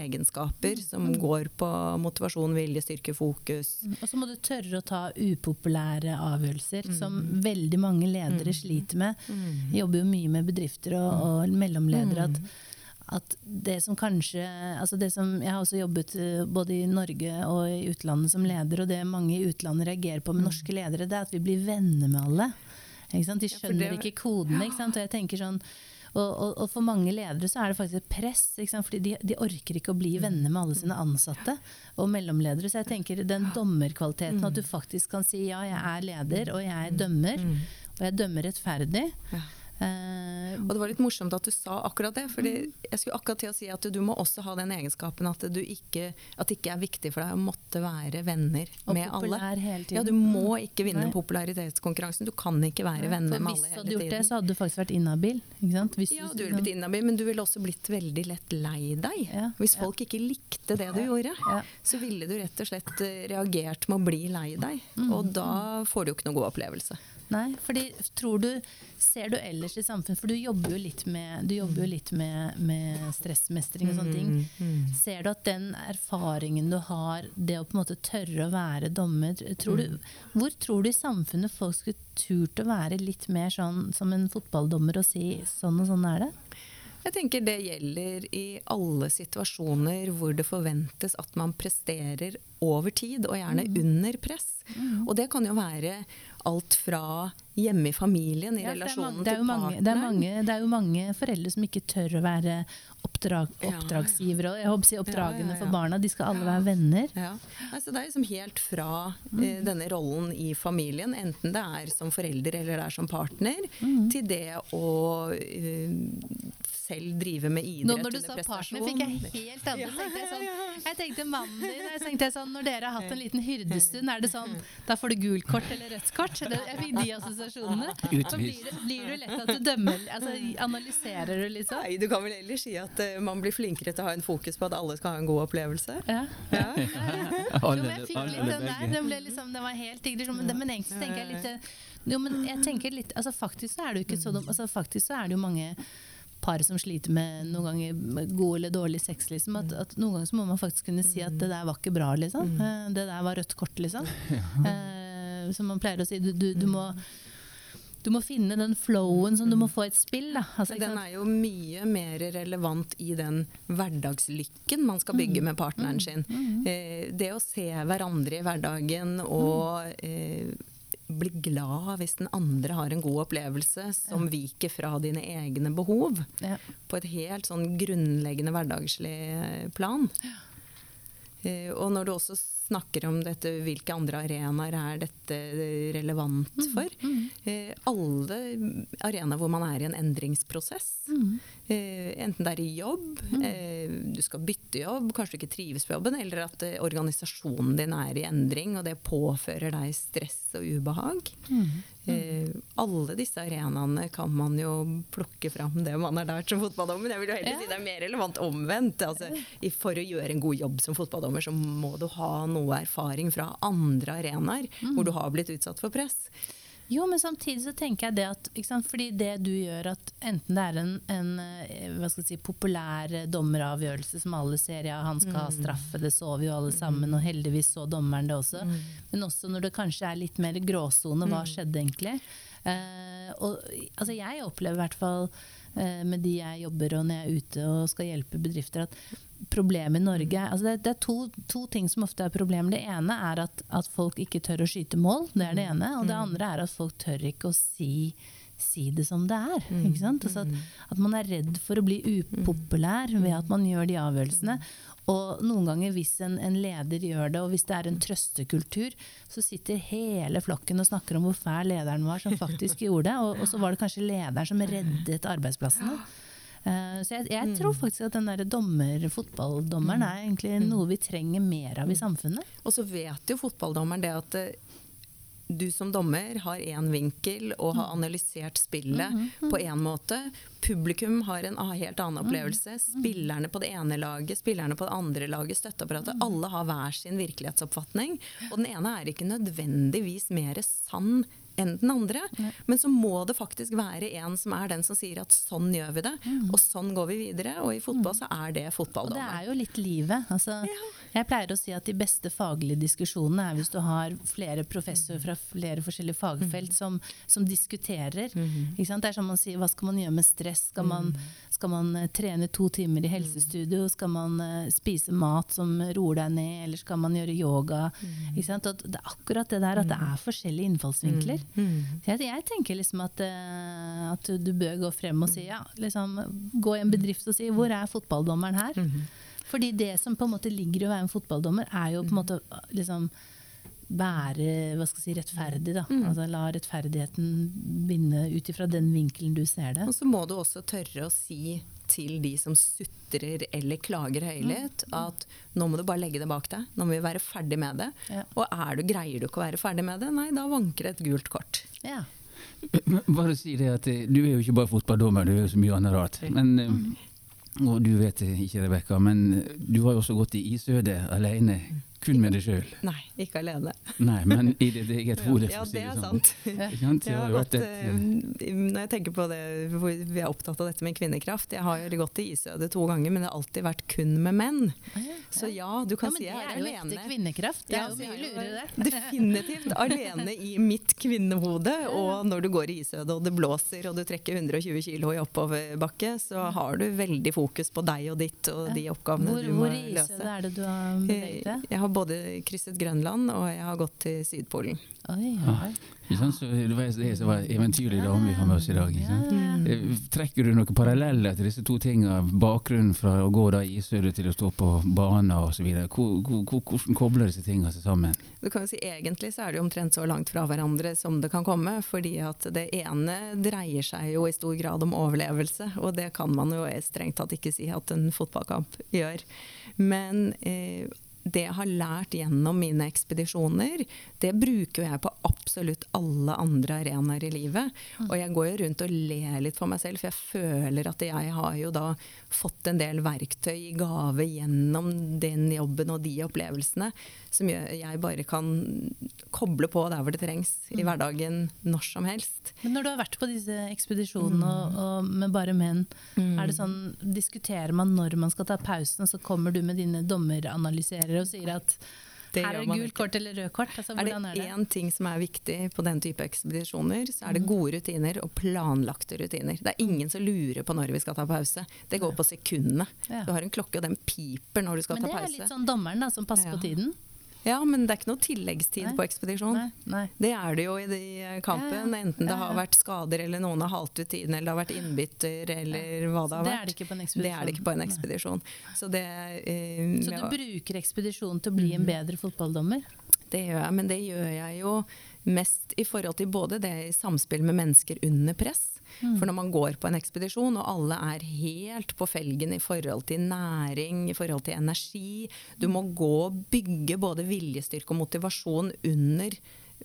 Speaker 3: egenskaper som går på motivasjon, vilje, styrke, fokus.
Speaker 2: Og så må du tørre å ta upopulære avgjørelser, som veldig mange ledere sliter med. Jeg jobber jo mye med bedrifter og, og mellomledere. at at det som kanskje altså det som, Jeg har også jobbet eh, både i Norge og i utlandet som leder, og det mange i utlandet reagerer på med norske ledere, det er at vi blir venner med alle. Ikke sant? De skjønner
Speaker 3: det-
Speaker 2: ikke kodene. Ikke sant? Og jeg tenker sånn og, og, og for mange ledere så er det faktisk et press, ikke sant? fordi de, de orker ikke å bli venner med alle sine ansatte og mellomledere. Så jeg tenker den dommerkvaliteten, at du faktisk kan si ja, jeg er leder, og jeg dømmer. Og jeg dømmer rettferdig. Eh,
Speaker 3: Og det var litt morsomt at du sa akkurat det. fordi jeg skulle akkurat til å si at du må også ha den egenskapen at, du ikke, at det ikke er viktig for deg å måtte være venner
Speaker 2: Og
Speaker 3: med alle.
Speaker 2: hele tiden.
Speaker 3: Ja, Du må ikke vinne
Speaker 2: Nei.
Speaker 3: popularitetskonkurransen. Du kan ikke være venner med alle hele tiden.
Speaker 2: hvis du hadde gjort det, så hadde du faktisk vært inhabil.
Speaker 3: Ja, du ville blitt inhabil, men du ville også blitt veldig lett lei deg.
Speaker 2: Ja,
Speaker 3: Hvis
Speaker 2: ja.
Speaker 3: folk ikke likte det du gjorde,
Speaker 2: Ja.
Speaker 3: så ville du rett og slett eh, reagert med å bli lei deg.
Speaker 2: Mm.
Speaker 3: Og da får du jo ikke noe god opplevelse.
Speaker 2: Nei, fordi tror du Ser du ellers i samfunnet For du jobber jo litt med, du jo litt med, med stressmestring og sånne ting.
Speaker 3: Mm,
Speaker 2: Ser du at den erfaringen du har, det å på en måte tørre å være dommer tror du, Hvor tror du i samfunnet folk skulle turt å være litt mer sånn som en fotballdommer og si sånn og sånn er det?
Speaker 3: Jeg tenker det gjelder i alle situasjoner hvor det forventes at man presterer over tid, og gjerne
Speaker 2: Mm.
Speaker 3: under press. Og det kan jo være alt fra hjemme i familien, i
Speaker 2: Ja, det
Speaker 3: relasjonen
Speaker 2: det er
Speaker 3: til
Speaker 2: det er,
Speaker 3: partneren.
Speaker 2: mange, det er jo mange foreldre som ikke tør å være oppdrag,
Speaker 3: Ja, ja.
Speaker 2: oppdragsgivere. Og jeg si oppdragene
Speaker 3: Ja, ja, ja.
Speaker 2: for barna. De skal alle være venner.
Speaker 3: Ja. Altså, det er liksom helt fra
Speaker 2: Mm.
Speaker 3: eh, denne rollen i familien, enten det er som forelder eller det er som partner,
Speaker 2: Mm.
Speaker 3: til det å eh, selv drive med idrett
Speaker 2: Nå når du sa partner, fikk jeg helt andre.
Speaker 3: Ja,
Speaker 2: tenkte jeg, sånn,
Speaker 3: ja, ja.
Speaker 2: jeg tenkte mannen din. Jeg tenkte sånn, når dere har hatt en liten hyrdestund, er det sånn Da får du gult kort eller rødt kort? Jeg fikk de assosiasjonene. <laughs> Så blir, blir du lett at du dømmer altså, Analyserer du sånn?
Speaker 3: Nei, du kan vel heller si at uh, man blir flinkere til å ha en fokus på at alle skal ha en god opplevelse.
Speaker 2: Ja.
Speaker 3: Ja. <laughs>
Speaker 2: Jo, men jeg fikk litt den der. Den, ble liksom, den var helt digg. liksom, Men, men egentlig tenker jeg litt eh, Jo, men jeg tenker litt altså Faktisk så er det jo ikke så dumt. Altså, faktisk så er det jo mange par som sliter med noen ganger god eller dårlig sex. Liksom, at, at Noen ganger så må man faktisk kunne si at det der var ikke bra. Liksom. Eh, Det der var rødt kort, liksom. <laughs> Eh, som man pleier å si. Du, du, du, må, du må finne den flowen som du må få i et spill. Da. Altså,
Speaker 3: den er jo mye mer relevant i den hverdagslykken man skal bygge med partneren sin. Eh, det å se hverandre i hverdagen og eh, bli glad hvis den andre har en god opplevelse som viker fra dine egne behov.
Speaker 2: ja.
Speaker 3: På et helt sånn grunnleggende hverdagslig eh, plan. Ja. og når du også snakker om dette, hvilke andre arenaer er dette relevant for? Eh, alle arenaer hvor man er i en endringsprosess. Eh, enten det er i jobb, eh, du skal bytte jobb, kanskje du ikke trives på jobben, eller at eh, organisasjonen din er i endring, og det påfører deg stress og ubehag. Eh, alle disse arenaene kan man jo plukke fram det man har lært som fotballdommer. Jeg vil jo heller
Speaker 2: Ja.
Speaker 3: si det er mer relevant omvendt. Altså, for å gjøre en god jobb som fotballdommer, så må du ha noe erfaring fra andre arenaer hvor du har blitt utsatt for press.
Speaker 2: Jo, men samtidig så tenker jeg det at sant? Fordi det du gjør at enten det er en, en eh, si, populær eh, dommeravgjørelse som alle ser, ja han skal ha straffe, det så vi jo alle sammen, og heldigvis så dommeren det også. Men også når det kanskje er litt mer gråsone, hva skjedde egentlig? Eh, og altså jeg opplever i hvert fall med de jeg jobber og når jeg er ute og skal hjelpe bedrifter, at problemet i Norge altså det, det, er to, to, ting som ofte er problemer. Det ene er at, at, folk ikke tør å skyte mål. Det er det ene. Og det andre er at folk tør ikke å si si det som det er. Altså at, at, man er redd for å bli upopulær ved at man gjør de avgjørelsene. Og noen ganger hvis en, en, leder gjør det, og hvis det er en trøstekultur, så sitter hele flokken og snakker om hvor fæl lederen var som faktisk <laughs> gjorde det. Og, og, så var det kanskje lederen som reddet arbeidsplassene. Uh, så jeg, jeg, tror faktisk at den der dommer, fotballdommeren er egentlig noe vi trenger mer av i samfunnet.
Speaker 3: Og så vet jo fotballdommeren det at eh, du som dommer har én vinkel og har analysert spillet mm -hmm. på én måte. Publikum har en helt annen opplevelse. Spillerne på det ene laget, spillerne på det andre laget, støtteapparatet. Alle har hver sin virkelighetsoppfatning. Og den ene er ikke nødvendigvis mer sann enn den andre. Ja. Men så må det faktisk være en som er den som sier at sånn gjør vi det, mm. og sånn går vi videre. Og i fotball så er det fotballdommer.
Speaker 2: Og det er jo litt livet. Altså, ja. Jeg pleier å si at de beste faglige diskusjonene er hvis du har flere professorer fra flere forskjellige fagfelt mm. som, som, diskuterer. Mm. Det er som man sier, hva skal man gjøre med stress? Skal man, skal man uh, trene to timer i helsestudio? Skal man uh, spise mat som roer deg ned, eller skal man gjøre yoga? det er akkurat det der at det er forskjellige innfallsvinkler. Mm. Jeg, jeg, tenker liksom at, uh, at, du bør gå frem og si ja, liksom, gå i en bedrift og si hvor er fotballdommeren her? Mm. Fordi det som på en måte ligger i å være en fotballdommer, er jo på en måte liksom være hva skal jeg si, rettferdig. da. Mm. Altså La rettferdigheten vinne ut ifra den vinkelen du ser det.
Speaker 3: Og så må du også tørre å si til de som sutrer eller klager høylytt, mm. at nå må du bare legge det bak deg. Nå må vi være ferdig med det. Ja. Og er du, greier du ikke å være ferdig med det, nei, da vanker det et gult kort. Ja.
Speaker 1: Bare si det at eh, Du er jo ikke bare fotballdommer, du er jo så mye annet rart. Men, eh, mm. og du vet det ikke, Rebekka, men du har jo også gått i isødet alene kun med deg sjøl?
Speaker 3: Nei, ikke alene.
Speaker 1: Nei, Men i ditt eget hode?
Speaker 3: Ja, det er sånn. sant. Jeg gått, uh, når jeg tenker på det, Vi er opptatt av dette med kvinnekraft. Jeg har gått i isødet to ganger, men det har alltid vært kun med menn. Så ja, du kan ja, si jeg er,
Speaker 2: alene. Men det er jo ekte kvinnekraft. Det er jo mye lurere.
Speaker 3: Definitivt alene i mitt kvinnehode. Og når du går i isødet og det blåser og du trekker 120 kg i oppoverbakke, så har du veldig fokus på deg og ditt og de oppgavene hvor, du må løse. Hvor i isødet
Speaker 2: er det du har beveget deg?
Speaker 3: Både krysset Grønland og jeg har gått til Sydpolen.
Speaker 1: Oi, oi. Ja, så det var det som var eventyrlig dame vi har med oss i dag. Mm. Trekker du noen paralleller til disse to tingene? Bakgrunnen fra å gå da i isødet til å stå på baner osv. Hvordan kobler disse tingene seg sammen?
Speaker 3: Du kan jo si Egentlig så er det omtrent så langt fra hverandre som det kan komme. fordi at det ene dreier seg jo i stor grad om overlevelse, og det kan man jo strengt tatt ikke si at en fotballkamp gjør. Men eh, det jeg har lært gjennom mine ekspedisjoner, det bruker jeg på absolutt alle andre arenaer i livet. Mm. Og jeg går jo rundt og ler litt for meg selv, for jeg føler at jeg har jo da fått en del verktøy i gave gjennom den jobben og de opplevelsene som jeg bare kan koble på der hvor det trengs i mm. hverdagen når som helst.
Speaker 2: Men når du har vært på disse ekspedisjonene mm. og, og, med bare menn, mm. er det sånn, diskuterer man når man skal ta pausen, og så kommer du med dine dommeranalyserere og sier at her er det gult kort eller rødt kort? Altså,
Speaker 3: er det én ting som er viktig på den type ekspedisjoner, så er det mm. gode rutiner og planlagte rutiner. Det er ingen som lurer på når vi skal ta pause. Det går på sekundene. Du har en klokke, og den piper når du skal ta pause.
Speaker 2: Men det er litt sånn dommeren da, som passer ja. på tiden?
Speaker 3: Ja, men det er ikke noe tilleggstid nei. på ekspedisjon. Nei, nei. Det er det jo i de kampen. Ja, ja. Enten det har vært skader, eller noen har halt ut tiden, eller det har vært innbytter, eller hva det har vært.
Speaker 2: Det er det ikke på en ekspedisjon.
Speaker 3: Det er det ikke på en ekspedisjon. Så, det,
Speaker 2: uh, Så du bruker ekspedisjonen til å bli en mm. bedre fotballdommer?
Speaker 3: Det gjør jeg, men det gjør jeg jo mest i forhold til både det i samspill med mennesker under press, Mm. For når man går på en ekspedisjon, og alle er helt på felgen i forhold til næring, i forhold til energi Du må gå og bygge både viljestyrke og motivasjon under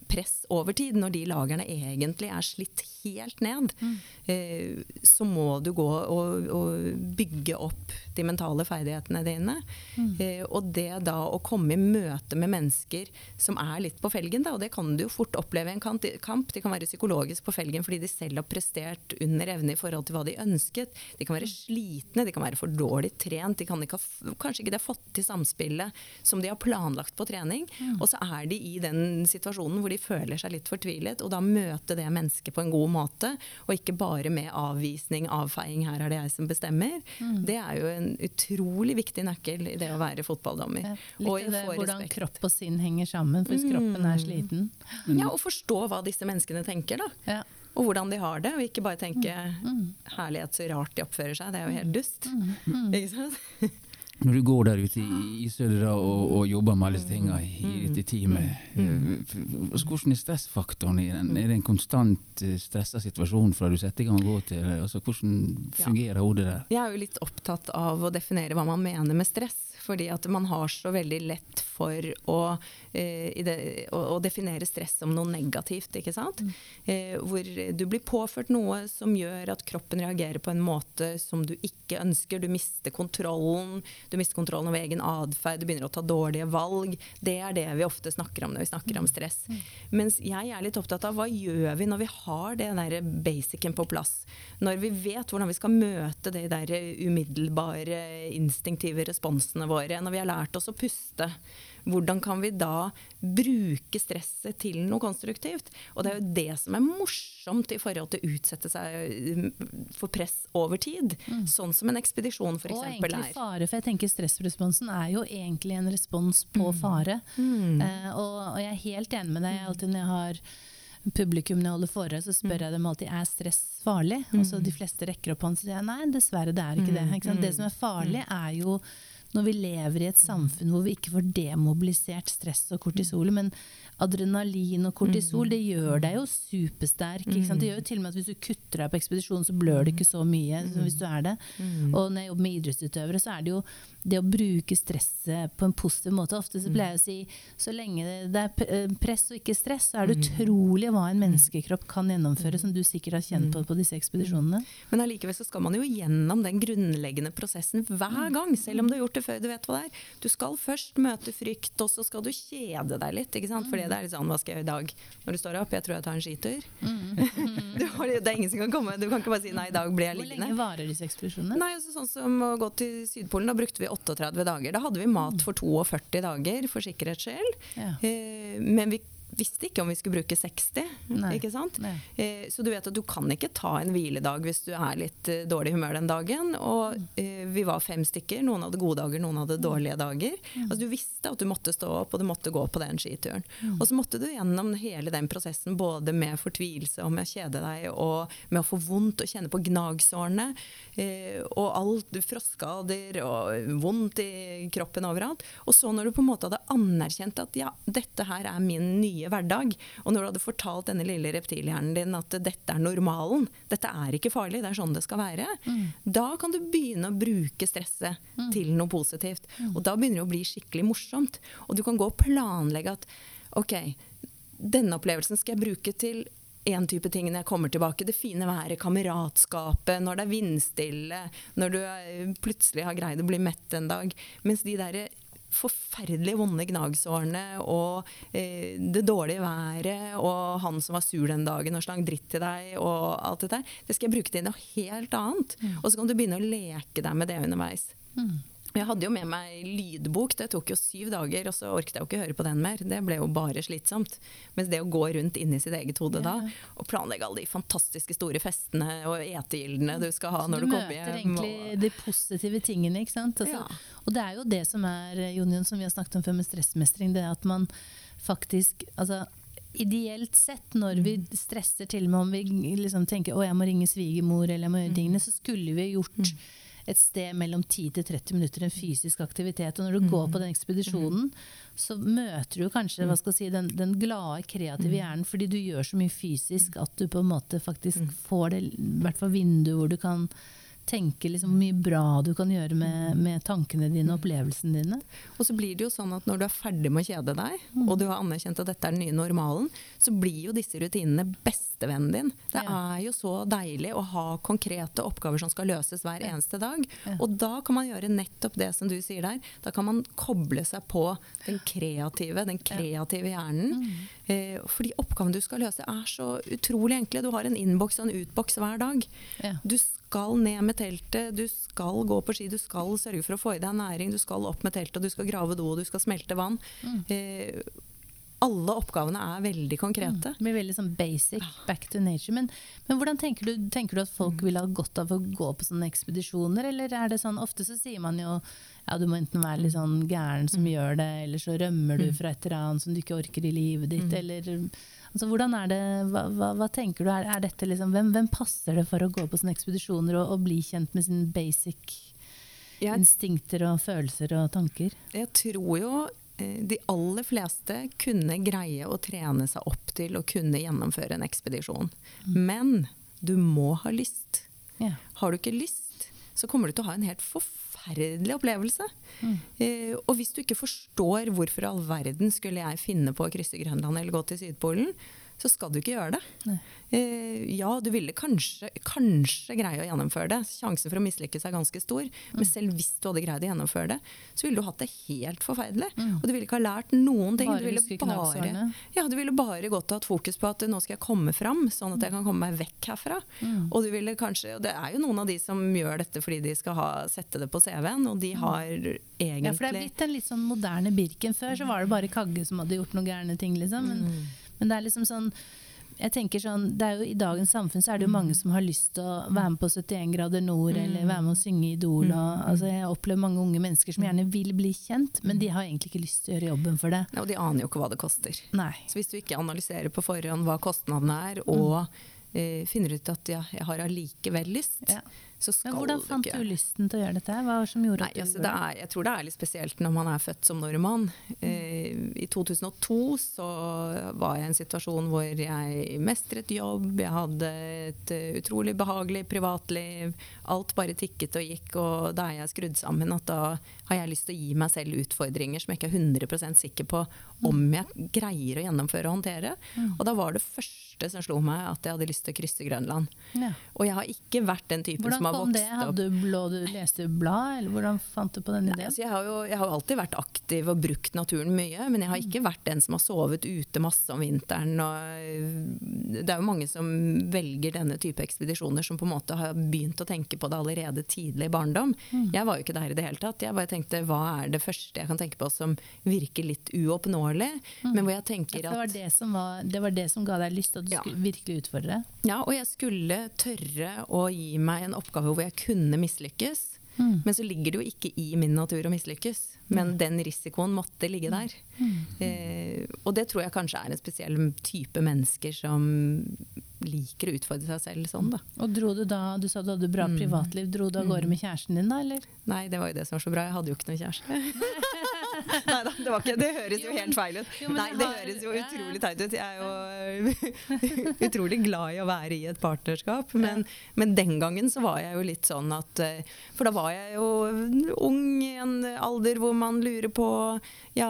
Speaker 3: press over tid, når de lagrene egentlig er slitt helt ned, mm. eh, så må du gå og, og, bygge opp de mentale ferdighetene dine. Mm. Eh, og det da å komme i møte med mennesker som er litt på felgen, da, og det kan du jo fort oppleve i en kamp. De kan være psykologisk på felgen fordi de selv har prestert under evne i forhold til hva de ønsket. De kan være slitne, de kan være for dårlig trent, de kan ikke ha, kanskje ikke de har fått til samspillet som de har planlagt på trening. Mm. Og så er de i den situasjonen hvor hvor de føler seg litt fortvilet, og da møte det mennesket på en god måte, og ikke bare med avvisning, avfeiing, her er det jeg som bestemmer, mm. det er jo en utrolig viktig nøkkel i det å være fotballdommer. Ja,
Speaker 2: litt det, hvordan respekt. kropp og sinn henger sammen, hvis mm. kroppen er sliten.
Speaker 3: Ja, og forstå hva disse menneskene tenker, da. Ja. Og hvordan de har det, og ikke bare tenke mm. mm. 'herlighet, så rart de oppfører seg'. Det er jo helt dust. Mm. Ikke sant? <laughs>
Speaker 1: Når du går der ute i Isødra og, og, jobber med alle disse tingene i dette team, eh, hvordan er stressfaktoren i den? Er det en konstant eh, stressa situasjon fra du setter i gang og går til? Altså, hvordan fungerer hodet der?
Speaker 3: Jeg er jo litt opptatt av å definere hva man mener med stress. Fordi at man har så veldig lett for å, eh, det, å, å definere stress som noe negativt. ikke sant? Mm. Eh, hvor du blir påført noe som gjør at kroppen reagerer på en måte som du ikke ønsker. Du mister kontrollen. Du mister kontrollen over egen atferd, du begynner å ta dårlige valg. Det er det vi ofte snakker om når vi snakker om stress. Mm. Mens jeg er litt opptatt av hva gjør vi når vi har det der basicen på plass? Når vi vet hvordan vi skal møte de der umiddelbare, instinktive responsene våre. Når vi har lært oss å puste. Hvordan kan vi da bruke stresset til noe konstruktivt? Og det er jo det som er morsomt i forhold til å utsette seg mm, for press over tid. Mm. Sånn som en ekspedisjon f.eks. er.
Speaker 2: Og egentlig fare, for jeg tenker stressresponsen er jo egentlig en respons på mm. fare. Mm. Eh, og, og, jeg er helt enig med deg. alltid når jeg har publikum når jeg holder foredrag, så spør mm. jeg dem alltid er stress farlig. Mm. Og så de fleste rekker opp hånden og sier nei, dessverre, det er ikke det. Ikke det som er farlig, er jo når vi lever i et samfunn hvor vi ikke får demobilisert stress og kortisol. Men adrenalin og kortisol mm. det gjør deg jo supersterk. Det gjør jo til og med at hvis du kutter deg på ekspedisjon, så blør det ikke så mye som hvis du er det. Og når jeg jobber med idrettsutøvere, så er det jo det å bruke stresset på en positiv måte. Ofte så pleier jeg å si så lenge det er eh, press og ikke stress, så er det mm. utrolig hva en menneskekropp kan gjennomføre, som du sikkert har kjent på mm. på disse ekspedisjonene.
Speaker 3: Men allikevel så skal man jo gjennom den grunnleggende prosessen hver mm. gang, selv om du har gjort det før du vet hva det er. Du skal først møte frykt, og så skal du kjede deg litt. ikke sant? Fordi det er litt sånn hva skal jeg gjøre i dag når du står opp? Jeg tror jeg tar en skitur. Mm. <laughs> det er ingen som kan komme. Du kan ikke bare si nei, i dag blir jeg liggende.
Speaker 2: Hvor lenge varer disse ekspedisjonene?
Speaker 3: Nei, altså, sånn som å gå til Sydpolen, da brukte vi 38 dager. Da hadde vi mat for 42 dager, for sikkerhets skyld. Ja. Eh, men vi visste ikke om vi skulle bruke 60. Nei. ikke sant? Eh, så du vet at du kan ikke ta en hviledag hvis du er litt eh, dårlig humør den dagen. Og eh, vi var fem stykker. Noen hadde gode dager, noen hadde dårlige dager. Mm. Altså, du visste at du måtte stå opp, og du måtte gå på den skituren. Mm. Og så måtte du gjennom hele den prosessen, både med fortvilelse og med å kjede deg, og med å få vondt og kjenne på gnagsårene, eh, og alt, frostskader og vondt i kroppen overalt. Og så når du på en måte hadde anerkjent at ja, dette her er min nye hverdag. Og når du hadde fortalt denne lille reptilhjernen din at dette er normalen, dette er ikke farlig, det er sånn det skal være, mm. da kan du begynne å bruke stresset mm. til noe positivt. Mm. Og da begynner det å bli skikkelig morsomt. Og du kan gå og planlegge at ok, denne opplevelsen skal jeg bruke til én type ting når jeg kommer tilbake. Det fine været, kameratskapet, når det er vindstille, når du plutselig har greid å bli mett en dag. Mens de der forferdelig vonde gnagsårene og eh, det dårlige været og han som var sur den dagen og slang dritt til deg og alt dette, det skal jeg bruke til noe helt annet. Mm. Og så kan du begynne å leke deg med det underveis. Mm. Jeg hadde jo med meg lydbok, det tok jo syv dager, og så orket jeg jo ikke høre på den mer. Det ble jo bare slitsomt. Mens det å gå rundt inni sitt eget hode da, og planlegge alle de fantastiske store festene og etegildene du skal ha så når du, kommer hjem.
Speaker 2: Du møter egentlig de positive tingene, ikke sant. Altså, ja. Og det er jo det som er, Jonion, som vi har snakket om før med stressmestring, det at man faktisk altså, Ideelt sett, når vi mm. stresser til og med om vi liksom tenker å jeg må ringe svigermor eller jeg må gjøre mm. tingene, så skulle vi gjort mm et sted mellom 10 til 30 minutter en fysisk aktivitet. Og når du mm. går på den ekspedisjonen, så møter du kanskje hva skal si, den, den, glade, kreative hjernen fordi du gjør så mye fysisk at du på en måte faktisk mm. får det, i hvert fall vinduet hvor du kan tenke liksom hvor mye bra du kan gjøre med, med, tankene dine og opplevelsene dine.
Speaker 3: Og så blir det jo sånn at når du er ferdig med å kjede deg, mm. og du har anerkjent at dette er den nye normalen, så blir jo disse rutinene bestevennen din. Det ja. er jo så deilig å ha konkrete oppgaver som skal løses hver eneste dag. Ja. Og da kan man gjøre nettopp det som du sier der. Da kan man koble seg på den kreative, den kreative hjernen. Mm. Eh, fordi oppgaven du skal løse er så utrolig enkle. Du har en innboks og en utboks hver dag. Ja. Du skal ned med teltet, du skal gå på ski, du skal sørge for å få i deg næring, du skal opp med teltet, du skal grave do, du skal smelte vann. Mm. Eh, alle oppgavene er veldig konkrete.
Speaker 2: Det blir veldig sånn basic, back to nature. Men, men hvordan tenker du, tenker du, at folk vil ha godt av å gå på sånne ekspedisjoner, eller er det sånn Ofte så sier man jo ja, du må enten være litt sånn gæren som gjør det, eller så rømmer du fra et eller annet som du ikke orker i livet ditt, eller altså, hvordan er det, hva, hva, hva tenker du, er, er dette liksom, hvem, hvem, passer det for å gå på sånne ekspedisjoner og, og bli kjent med sine basic jeg, instinkter og følelser og tanker?
Speaker 3: Jeg tror jo Eh, de aller fleste kunne greie å trene seg opp til å kunne gjennomføre en ekspedisjon. Mm. Men du må ha lyst. Yeah. Har du ikke lyst, så kommer du til å ha en helt forferdelig opplevelse. Mm. Eh, og hvis du ikke forstår hvorfor all verden skulle jeg finne på å krysse Grønland eller gå til Sydpolen, så skal du ikke gjøre det. Uh, ja, du ville kanskje, kanskje, greie å gjennomføre det. Sjansen for å mislykkes er ganske stor. Mm. Men selv hvis du hadde greid å gjennomføre det, så ville du hatt det helt forferdelig. Mm. Og du ville ikke ha lært noen ting.
Speaker 2: Bare
Speaker 3: du ville bare, ja, du ville bare og hatt fokus på at nå skal jeg komme fram, sånn at jeg kan komme meg vekk herfra. Mm. Og du ville kanskje, og det er jo noen av de som gjør dette fordi de skal ha, sette det på CV-en, og de mm. har egentlig
Speaker 2: Ja, for det er blitt en litt sånn moderne Birken. Før så var det bare Kagge som hadde gjort noen gærne ting, liksom. Men mm. Men det er liksom sånn jeg tenker sånn, det er jo I dagens samfunn så er det jo mange som har lyst til å være med på 71 grader nord mm. eller være med å synge Idol. Og, mm. altså jeg opplever mange unge mennesker som gjerne vil bli kjent, men de har egentlig ikke lyst til å gjøre jobben for det.
Speaker 3: Ja, og de aner jo ikke hva det koster.
Speaker 2: Nei.
Speaker 3: Så hvis du ikke analyserer på forhånd hva kostnadene er, og mm. eh, finner ut at ja, jeg har allikevel lyst, ja så skal
Speaker 2: Men Hvordan fant du, lysten til å gjøre dette? Hva som gjorde
Speaker 3: Nei,
Speaker 2: at du
Speaker 3: altså, det? Er, jeg tror det er litt spesielt når man er født som nordmann. Eh, I 2002 så var jeg i en situasjon hvor jeg mestret jobb, jeg hadde et uh, utrolig behagelig privatliv. Alt bare tikket og gikk, og da er jeg skrudd sammen at da har jeg lyst til å gi meg selv utfordringer som jeg ikke er 100% sikker på om jeg greier å gjennomføre og håndtere. Mm. Og da var det første som slo meg, at jeg hadde lyst til å krysse Grønland. Ja. Og jeg har ikke vært den typen
Speaker 2: Hvordan
Speaker 3: som har vokst
Speaker 2: det? Hadde du blå, du leste du blad, eller hvordan fant du på den ideen?
Speaker 3: altså jeg, har jo, jeg har alltid vært aktiv og brukt naturen mye, men jeg har ikke vært den som har sovet ute masse om vinteren. det er jo mange som velger denne type ekspedisjoner som på en måte har begynt å tenke på det allerede tidlig i barndom. Mm. Jeg var jo ikke der i det hele tatt. Jeg bare tenkte hva er det første jeg kan tenke på som virker litt uoppnåelig? Mm. Men hvor jeg tenker at
Speaker 2: det var det, som var, det var det som ga deg lyst, at du ja. skulle virkelig utfordre?
Speaker 3: Ja, og jeg skulle tørre å gi meg en oppgave hvor jeg kunne mislykkes. Mm. Men så ligger det jo ikke i min natur å mislykkes. Men den risikoen måtte ligge der. Mm. Eh, og det tror jeg kanskje er en spesiell type mennesker som liker å utfordre seg selv sånn, da.
Speaker 2: Og dro du da, du sa du hadde bra mm. privatliv, dro du av gårde mm. med kjæresten din da, eller?
Speaker 3: Nei, det var jo det som var så bra. Jeg hadde jo ikke noen kjæreste. <laughs> Nei da, det, var ikke, det høres jo helt feil ut. Nei, det høres jo utrolig teit ut. Jeg er jo <laughs> utrolig glad i å være i et partnerskap. Men, men, den gangen så var jeg jo litt sånn at eh, For da var jeg jo ung i en alder hvor man lurer på ja,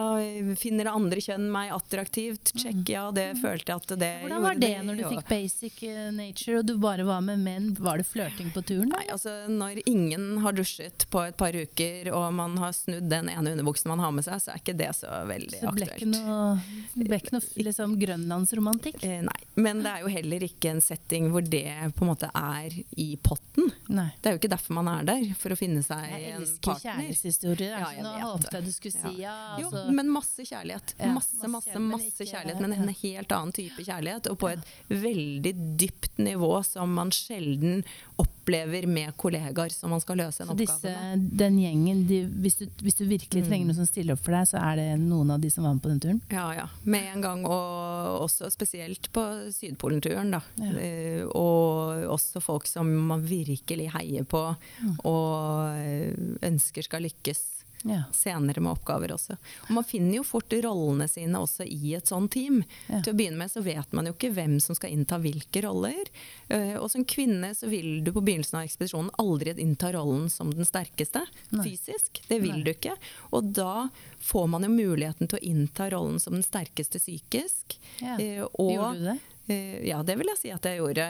Speaker 3: finner det andre kjønn meg attraktivt? Check, ja, det mm. følte jeg at det
Speaker 2: Hvordan var det, det når du fikk basic eh, nature og du bare var med menn? Var det flørting på turen?
Speaker 3: Nei, altså Når ingen har dusjet på et par uker og man har snudd den ene underbuksen man har med seg, så er ikke det så veldig så aktuelt.
Speaker 2: Så det ble ikke noe liksom, grønlandsromantikk?
Speaker 3: Eh, nei, men det er jo heller ikke en setting hvor det på en måte er i potten. Nei. Det er jo ikke derfor man er der, for å finne seg en partner. Jeg elsker
Speaker 2: kjærlighetshistorier. Ja, altså, nå håpet jeg du skulle si ja.
Speaker 3: Altså. Jo, men masse kjærlighet. Ja, masse, masse, masse kjærlighet. Men en helt annen type kjærlighet, og på et veldig dypt nivå som man sjelden opplever med kollegaer som man skal løse en oppgave med.
Speaker 2: Den gjengen, de, hvis, du, hvis, du, virkelig trenger mm. noen som stiller opp for deg, så er det noen av de som var med på den turen?
Speaker 3: Ja, ja. Med en gang. Og også spesielt på Sydpolen-turen, da. Ja. Uh, og også folk som man virkelig heier på mm. og ønsker skal lykkes ja. senere med oppgaver også. Og man finner jo fort rollene sine også i et sånt team. Ja. Til å begynne med så vet man jo ikke hvem som skal innta hvilke roller. Uh, og som kvinne så vil du på begynnelsen av ekspedisjonen aldri innta rollen som den sterkeste Nei. fysisk. Det vil Nei. du ikke. Og da får man jo muligheten til å innta rollen som den sterkeste psykisk.
Speaker 2: Ja. Uh, og, Gjorde du det?
Speaker 3: Eh, ja, det vil jeg si at jeg gjorde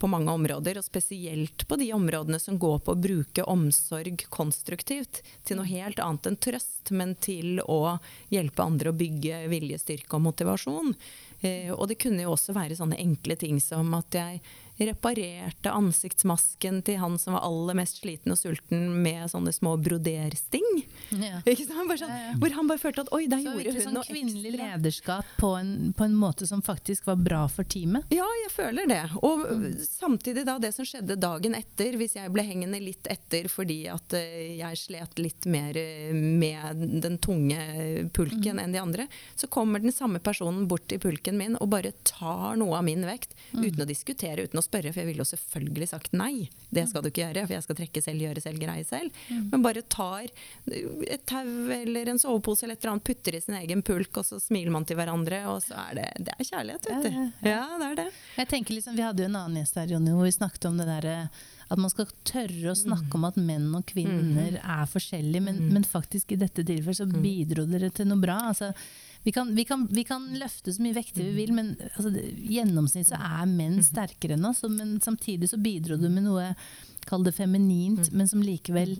Speaker 3: på mange områder. Og spesielt på de områdene som går på å bruke omsorg konstruktivt til noe helt annet enn trøst, men til å hjelpe andre å bygge viljestyrke og motivasjon. Eh, og det kunne jo også være sånne enkle ting som at jeg reparerte ansiktsmasken til han som var aller mest sliten og sulten med sånne små brodersting.
Speaker 2: Ja.
Speaker 3: Sånn. Hvor han bare følte at oi, der
Speaker 2: Så
Speaker 3: gjorde hun
Speaker 2: sånn
Speaker 3: noe
Speaker 2: kvinnelig
Speaker 3: ekstra.
Speaker 2: lederskap på en, på en måte som faktisk var bra for teamet.
Speaker 3: Ja, jeg føler det. Og samtidig da det som skjedde dagen etter, hvis jeg ble hengende litt etter fordi at eh, jeg slet litt mer eh, med den tunge pulken enn de andre, så kommer den samme personen bort til pulken min og bare tar noe av min vekt uten å diskutere, uten å spørre, for jeg ville jo selvfølgelig sagt nei. Det skal du ikke gjøre, for jeg skal trekke selv, gjøre selv, greie selv. Men bare tar et tau eller en sovepose eller et eller annet, putter i sin egen pulk, og så smiler man til hverandre, og så er det, det er kjærlighet, vet du.
Speaker 2: Ja,
Speaker 3: Ja, det er det.
Speaker 2: Jeg tenker liksom, Vi hadde jo en annen gjest her, Jonny, hvor vi snakket om det der, eh, at man skal tørre å snakke om at menn og kvinner er forskjellige, men, men faktisk i dette tilfellet så bidro dere til noe bra. Altså, vi, kan, vi, kan, vi kan løfte så mye vekter vi vil, men altså, gjennomsnitt så er menn sterkere enn oss. Men samtidig så bidro du med noe, kall det feminint, men som likevel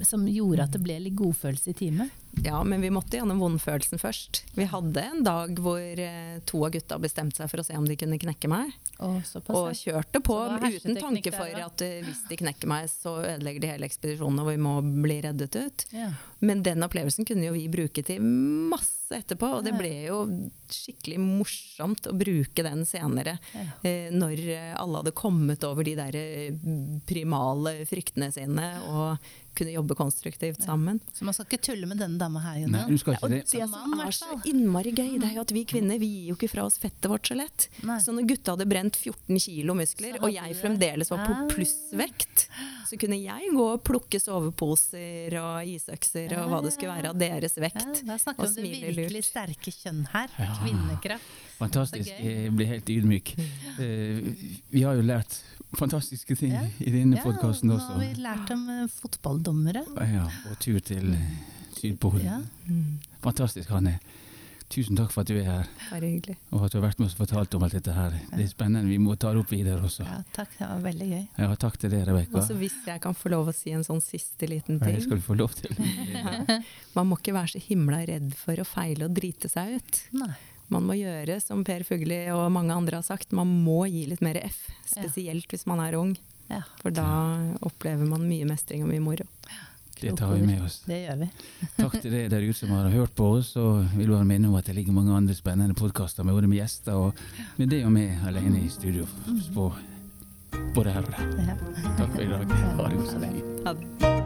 Speaker 2: som gjorde at det ble litt godfølelse i teamet.
Speaker 3: Ja, men vi måtte gjennom vondfølelsen først. Vi hadde en dag hvor eh, to av gutta bestemte seg for å se om de kunne knekke meg.
Speaker 2: Og.
Speaker 3: Og kjørte på uten tanke for at eh, hvis de knekker meg, så ødelegger de hele ekspedisjonen og vi må bli reddet ut.
Speaker 2: Ja.
Speaker 3: Men den opplevelsen kunne jo vi bruke til masse etterpå, og det ble jo skikkelig morsomt å bruke den senere.
Speaker 2: Ja.
Speaker 3: Eh, når alle hadde kommet over de der primale fryktene sine og kunne jobbe konstruktivt sammen.
Speaker 2: Så man skal ikke tulle med denne dama her,
Speaker 1: Nei, hun skal ikke det.
Speaker 3: det
Speaker 2: Som
Speaker 3: er så innmari gøy, det er jo at vi kvinner vi gir jo ikke fra oss fettet vårt så lett.
Speaker 2: Nei.
Speaker 3: Så når gutta hadde brent 14 kilo muskler, og jeg fremdeles var på
Speaker 2: Ah.
Speaker 3: plussvekt, så kunne jeg gå og plukke soveposer og isøkser og hva det skulle være av deres
Speaker 2: Ja,
Speaker 3: vekt.
Speaker 2: da snakker vi om det virkelig
Speaker 3: lurt.
Speaker 2: sterke kjønn her. Kvinnekraft.
Speaker 1: Fantastisk.
Speaker 2: Det.
Speaker 1: Jeg blir helt ydmyk. <laughs> Eh, vi har jo lært fantastiske ting
Speaker 2: Ja.
Speaker 1: i denne
Speaker 2: Ja,
Speaker 1: podkasten
Speaker 2: Nå har vi lært om eh, fotballdommere.
Speaker 1: Ja, og tur til eh, Sydpolen.
Speaker 2: Ja.
Speaker 3: Mm,
Speaker 1: Fantastisk, Hanne. Tusen takk for at du er her,
Speaker 3: bare hyggelig.
Speaker 1: og at du har vært med oss og fortalt om alt dette her. Det er spennende. Vi må ta det opp videre også.
Speaker 2: ja, takk. Det var veldig gøy.
Speaker 1: Ja, takk til deg, Rebekka.
Speaker 3: Også hvis jeg kan få lov å si en sånn siste liten
Speaker 1: Ja, Det skal du få lov til. <laughs>
Speaker 3: Man må ikke være så himla redd for å feile og drite seg ut.
Speaker 2: Nei.
Speaker 3: Man må gjøre som Per Fugli og mange andre har sagt, man må gi litt mer F. Spesielt hvis man er ung,
Speaker 2: Ja,
Speaker 3: for da opplever man mye mestring og mye moro.
Speaker 1: Det tar vi med oss.
Speaker 2: det gjør vi. <laughs>
Speaker 1: Takk til dere der ute som har hørt på oss. Og vil bare minne om at det ligger mange andre spennende podkaster med både med gjester og med det og meg alene i studio. På både her og der. Takk for i dag. Ha det godt.
Speaker 3: så det.